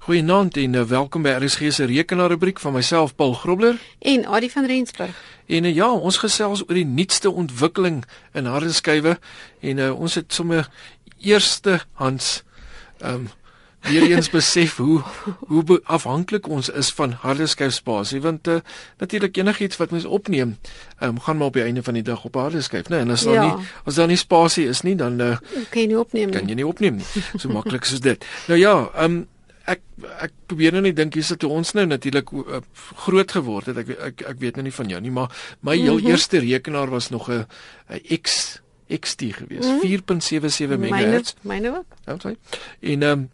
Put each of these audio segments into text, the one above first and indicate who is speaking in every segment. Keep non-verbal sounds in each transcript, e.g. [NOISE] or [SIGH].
Speaker 1: Goeienaand en uh, welkom by RSG se rekenaarrubriek van myself Paul Grobler
Speaker 2: en Adie van Rensburg.
Speaker 1: En uh, ja, ons gesels oor die nuutste ontwikkeling in harde skywe en uh, ons het sommer eerste hands ehm um, weer eens [LAUGHS] besef hoe hoe afhanklik ons is van harde skyfspasie want uh, natuurlik enigiets wat mens opneem ehm um, gaan maar op die einde van die dag op harde skyf, né? Nee, en as daar ja. nie as daar nie spasie is nie, dan uh,
Speaker 2: kan jy nie opneem nie.
Speaker 1: Kan jy nie opneem nie. So maklik soos dit. Nou ja, ehm um, ek ek probeer nou net dink hier's dit ons nou natuurlik uh, groot geword het. Ek ek ek weet nou nie van jou nie, maar my heel mm -hmm. eerste rekenaar was nog 'n X XT gewees. Mm -hmm. 4.77 MHz.
Speaker 2: Myne myne ook.
Speaker 1: Ja, sorry. En ehm um,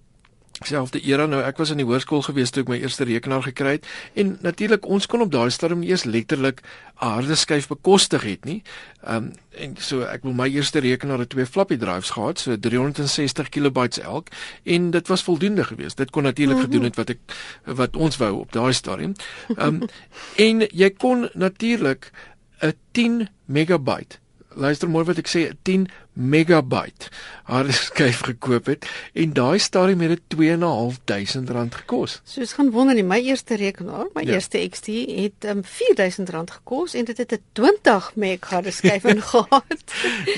Speaker 1: selfde era nou ek was in die hoërskool gewees toe ek my eerste rekenaar gekry het en natuurlik ons kon op daai stadium nie eers letterlik 'n harde skyf bekostig het nie. Ehm um, en so ek wil my eerste rekenaar het twee floppy drives gehad, so 360 kilobytes elk en dit was voldoende geweest. Dit kon natuurlik gedoen het wat ek wat ons wou op daai stadium. Ehm um, en jy kon natuurlik 'n 10 megabyte luister mooi wat ek sê 10 megabyte hardskyf [LAUGHS] gekoop het en daai stadium het dit 2.500 rand gekos.
Speaker 2: Soos gaan wonder nie, my eerste rekenaar, my ja. eerste XT het um, 4000 rand gekos en dit het 'n 20 meg hardskyf in gehad.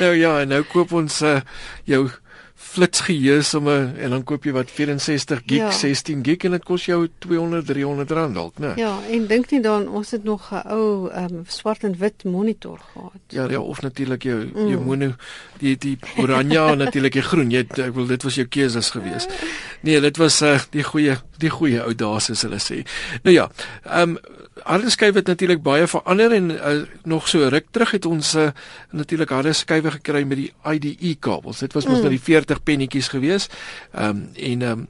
Speaker 1: nou ja, en nou koop ons uh, jou flits geheue sommer en dan koop jy wat 64 gig, ja. 16 gig en dit kos jou 200 300 rand dalk, né?
Speaker 2: Ja, en dink nie dan ons het nog 'n ou um, swart en wit monitor gehad.
Speaker 1: Ja, ja, of natuurlik jou mm. jou mono die die oranje en natuurlik die groen. Jy ek wil dit was jou keuses gewees. [LAUGHS] Nee, dit was uh, die goeie die goeie ou dae soos hulle sê. Nou ja, ehm um, harde skywe het natuurlik baie verander en uh, nog so ruk terug het ons uh, natuurlik harde skywe gekry met die IDE kabels. Dit was mos mm. nou die 40 pennetjies gewees. Ehm um, en ehm um,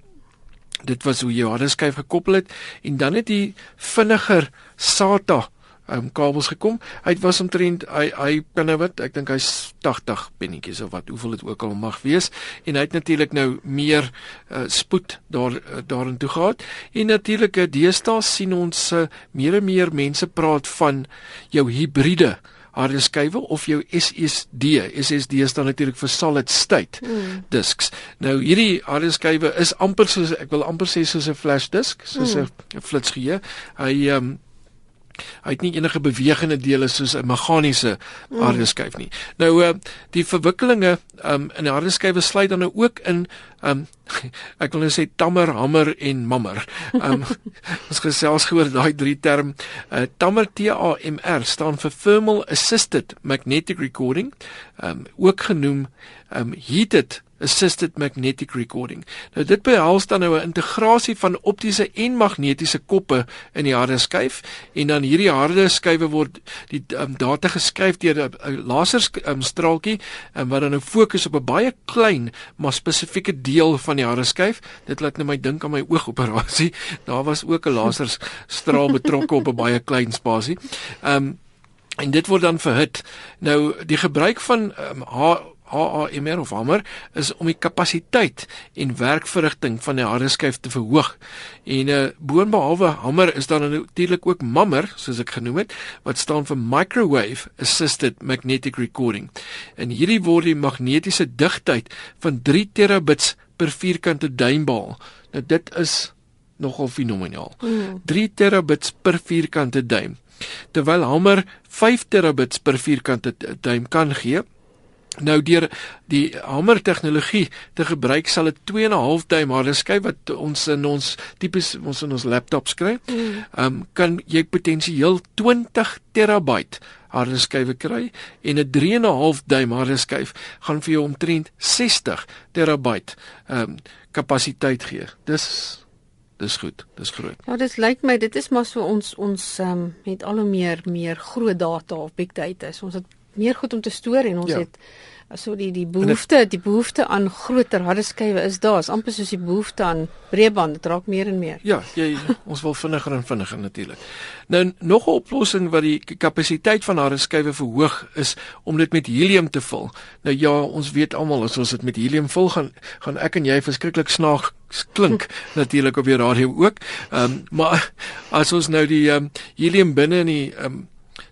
Speaker 1: dit was hoe jy harde skyf gekoppel het en dan het die vinniger SATA um, kabels gekom. Hy was omtrent hy hy kan nou wat, ek dink hy's 80 pennetjies of wat, hoeveel dit ook al mag wees en hy het natuurlik nou meer uh, spoed daar uh, daarin toe gehad. En natuurlik uh, deesdae sien ons uh, meer en meer mense praat van jou hibriede harde skywe of jou SSD. SSD staan natuurlik vir solid state mm. disks. Nou hierdie harde skywe is amper soos ek wil amper sê soos 'n flash disk, soos 'n mm. flitsgeheue. Hy ehm um, Hy het nie enige bewegende dele soos 'n meganiese mm. harde skyf nie. Nou uh die verwikkelinge um in 'n harde skywe sluit dan nou ook in um [LAUGHS] ek wil nou sê tammer, hamer en mammer. Um [LAUGHS] ons gesels gehoor daai drie term. Uh tammer T A M R staan vir thermal assisted magnetic recording, um ook genoem um heated assisted magnetic recording. Nou dit behels dan nou 'n integrasie van optiese en magnetiese koppe in die harde skyf en dan hierdie harde skywe word die um, data geskryf deur 'n laserstraaltjie um, wat dan nou fokus op 'n baie klein maar spesifieke deel van die harde skyf. Dit laat net my dink aan my oogoperasie. [LAUGHS] Daar was ook 'n laserstraal betrokke op 'n baie klein spasie. Ehm um, en dit word dan verhit. Nou die gebruik van um, HAMR of hamer is om die kapasiteit en werkverrigting van die harde skyf te verhoog. En uh, eh, boonbehalwe hamer is daar natuurlik ook mammer, soos ek genoem het, wat staan vir microwave assisted magnetic recording. En hierdie word die magnetiese digtheid van 3 terabits per vierkante duim behaal. Nou dit is nogal fenomenaal. Mm. 3 terabits per vierkante duim. Terwyl hamer 5 terabits per vierkante duim kan gee, Nou deur die hamer tegnologie te gebruik sal dit 2.5 duim harde skyf wat ons in ons tipies ons in ons laptops kry. Mm. Ehm um, kan jy potensieel 20 terabyte harde skywe kry en 'n 3.5 duim harde skyf gaan vir jou omtrent 60 terabyte ehm um, kapasiteit gee. Dis dis goed, dis groot.
Speaker 2: Ja, dit lyk my dit is maar so ons ons ehm um, het al hoe meer meer groot data of big data. Ons het meer goed om te stoor en ons ja. het so die die behoefte die behoefte aan groter harde skywe is daar. Is amper soos die behoefte aan breëband, dit raak meer en meer.
Speaker 1: Ja, jy ons wil vinniger en vinniger natuurlik. Nou nog 'n oplossing wat die kapasiteit van harde skywe verhoog is om dit met helium te vul. Nou ja, ons weet almal as ons dit met helium vul gaan gaan ek en jy verskriklik snaaks klink [LAUGHS] natuurlik op die radio ook. Ehm um, maar as ons nou die ehm um, helium binne in die ehm um,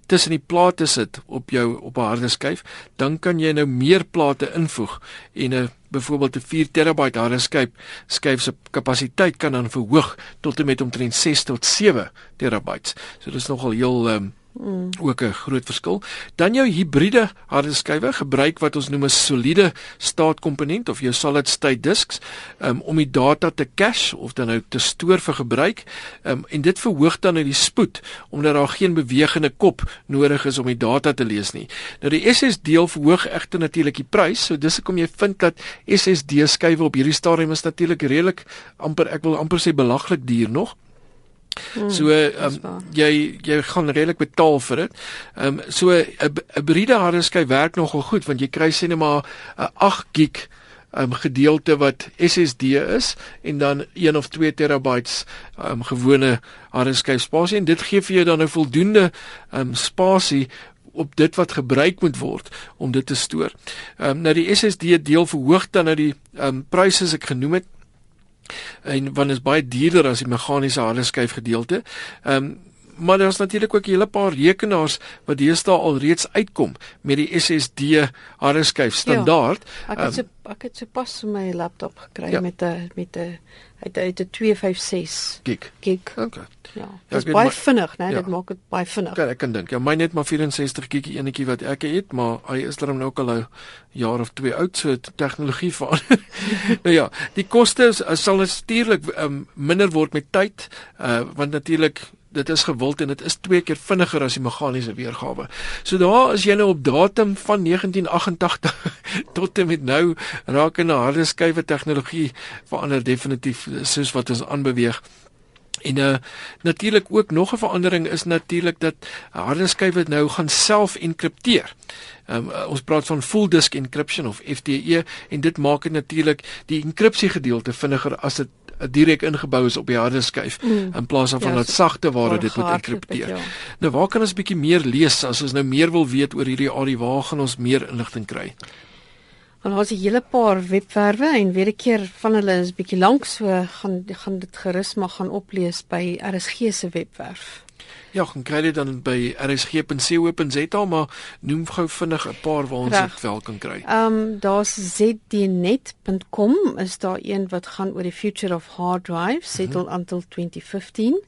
Speaker 1: tussen die plate sit op jou op 'n harde skyf, dan kan jy nou meer plate invoeg en 'n byvoorbeeld 'n 4 terabyte hardeskyf skyf se kapasiteit kan dan verhoog tot en met omtrent 6 tot 7 terabytes. So dis nogal heel um, Mm. ook 'n groot verskil. Dan jou hibriede hardeskywe gebruik wat ons noem 'n soliede staatkomponent of jou solid state disks um, om die data te cache of dan nou te stoor vir gebruik. Um, en dit verhoog dan nou die spoed omdat daar geen bewegende kop nodig is om die data te lees nie. Nou die SSD deel verhoog egter natuurlik die prys. So dis hoekom jy vind dat SSD skywe op hierdie stadium is natuurlik redelik amper ek wil amper sê belaglik duur nog. Hmm, so um, jy jy gaan redelik betaal vir dit. Ehm um, so 'n hybride hardeskyf werk nogal goed want jy kry sê net maar 'n 8 gig um, gedeelte wat SSD is en dan 1 of 2 terabytes um, gewone hardeskyf spasie en dit gee vir jou dan 'n voldoende um, spasie op dit wat gebruik moet word om dit te stoor. Ehm um, nou die SSD deel verhoog dan nou die ehm um, pryse as ek genoem het en want is baie duurder as die meganiese hardeskyf gedeelte. Ehm um, maar daar's natuurlik ook 'n hele paar rekenaars wat deesdae al reeds uitkom met die SSD hardeskyf standaard.
Speaker 2: Ja, ek het so ek het so pas my laptop gekry ja. met 'n met 'n uit uit 'n 256
Speaker 1: gig.
Speaker 2: Gig.
Speaker 1: Okay.
Speaker 2: Ja. Dit is baie vinnig, né? Ja. Dit maak dit baie vinnig.
Speaker 1: Okay, ek kan dink. Ja, my net maar 64 gig enetjie wat ek het, maar hy is dan nou ook al 'n jaar of 2 oud, so tegnologie van. [LAUGHS] nou ja, die koste sal natuurlik um, minder word met tyd, uh want natuurlik dit is gewild en dit is twee keer vinniger as die meganiese weergawe. So daar is jy nou op datum van 1988 [LAUGHS] tot en met nou raak in 'n harde skywe tegnologie verander definitief soos wat ons aanbeweeg. En uh natuurlik ook nog 'n verandering is natuurlik dat harde skywe nou gaan self enkripteer. Um, uh, ons praat van full disk encryption of FDE en dit maak dit natuurlik die enkripsie gedeelte vinniger as dit direk ingebou is op die harde skyf mm. in plaas van ja, dat sagte ware dit moet enkripteer. Ja. Nou waar kan ons 'n bietjie meer lees as ons nou meer wil weet oor hierdie AD waar gaan ons meer inligting kry?
Speaker 2: Want ons het 'n hele paar webwerwe en weer 'n keer van hulle is bietjie lank so gaan gaan dit gerus maar gaan oplees by RSG se webwerf.
Speaker 1: Ja, gaan kry dit dan by rsg.co.za maar noem gou vinnig 'n paar waar ons dit wel kan kry.
Speaker 2: Ehm um, daar's zdnet.com is daar een wat gaan oor die future of hard drives settle mm -hmm. until 2015.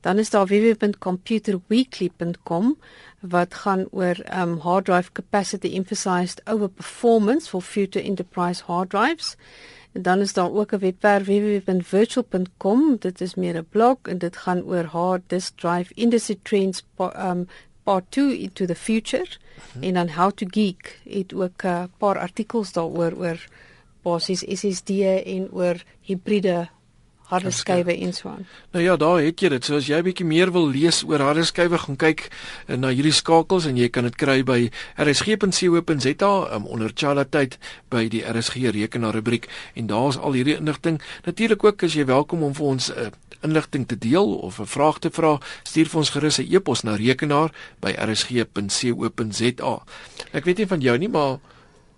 Speaker 2: Dan is daar www.computerweekly.com wat gaan oor um hard drive capacity emphasized over performance for future enterprise hard drives. En dan is daar ook 'n webwerf www.virtual.com. Dit is meer 'n blog en dit gaan oor hard disk drive industry trends um part 2 into the future -huh. en dan how to geek. Het ook 'n uh, paar artikels daaroor oor basies SSD en oor hibriede harde skywe en so aan.
Speaker 1: Nou ja, daar het jy dit. So as jy bietjie meer wil lees oor harde skywe, gaan kyk uh, na hierdie skakels en jy kan dit kry by rsg.co.za um, onder Chala tyd by die RSG rekenaar rubriek en daar's al hierdie inligting. Natuurlik ook as jy welkom om vir ons 'n uh, inligting te deel of 'n vraag te vra, stuur vir ons gerus 'n e-pos na rekenaar by rsg.co.za. Ek weet nie van jou nie, maar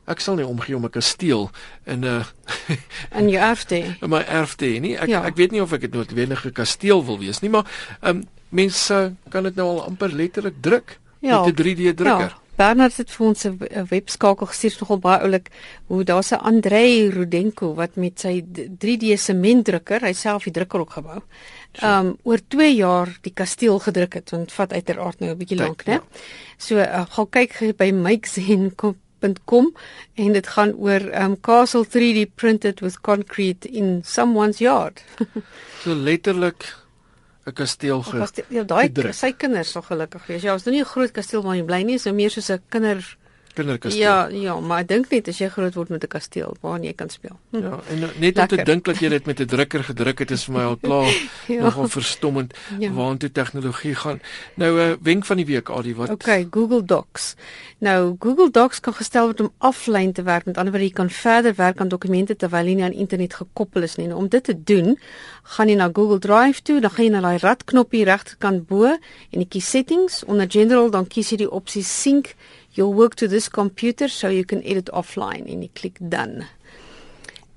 Speaker 1: Ek sal nie omgee om 'n kasteel in 'n
Speaker 2: uh, [LAUGHS] in jou erfte.
Speaker 1: In my erfte nie. Ek ja. ek weet nie of ek dit noodwendig 'n kasteel wil wees nie, maar ehm um, mense kan dit nou al amper letterlik druk ja. met 'n 3D drukker. Ja.
Speaker 2: Bernard het vir ons 'n webskakel gestuur nogal baie oulik hoe daar's 'n Andrei Rudenko wat met sy 3D sementdrukker, hy self die drukker ook gebou. Ehm um, oor 2 jaar die kasteel gedruk het want vat uiteraard nou 'n bietjie lank, né? Ja. So uh, gaan kyk by Mike Zen kom www.ksg.com en dit gaan oor um castle 3D printed with concrete in someone's yard. [LAUGHS]
Speaker 1: so letterlik 'n kasteel ge.
Speaker 2: Ja, daai sy kinders sal gelukkig wees. Ja, ons is nou nie 'n groot kasteel waar jy bly nie, so meer soos 'n kinder
Speaker 1: kinderkasteel.
Speaker 2: Ja, ja, maar ek dink net as jy groot word met 'n kasteel waar jy kan speel.
Speaker 1: Hm. Ja, en nou, net om te dink dat jy dit met 'n drukker gedruk het is vir my al klaar [LAUGHS] ja. nogal verstommend ja. waantoe tegnologie gaan. Nou 'n uh, eh, wenk van die week Adi wat
Speaker 2: Okay, Google Docs. Nou Google Docs kan gestel word om offline te werk. Met ander woorde, jy kan verder werk aan dokumente terwyl jy nie aan internet gekoppel is nie. Nou, om dit te doen, gaan jy na Google Drive toe, dan gaan jy na daai radknoppie regterkant bo en jy kies settings onder general, dan kies jy die opsie sync you'll work to this computer so you can edit offline en jy klik done.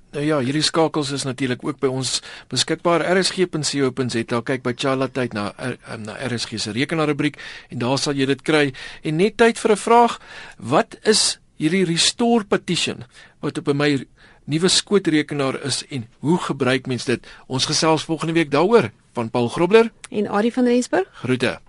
Speaker 1: Nou ja, hierdie skakels is natuurlik ook by ons beskikbaar rsg.co.za. Kyk by Chala tyd na eh, na RSG se rekenaarrubriek en daar sal jy dit kry. En net tyd vir 'n vraag, wat is hierdie restore petition wat op my nuwe skootrekenaar is en hoe gebruik mens dit? Ons gesels volgende week daaroor van Paul Grobler
Speaker 2: en Adie van Rensburg.
Speaker 1: Groete.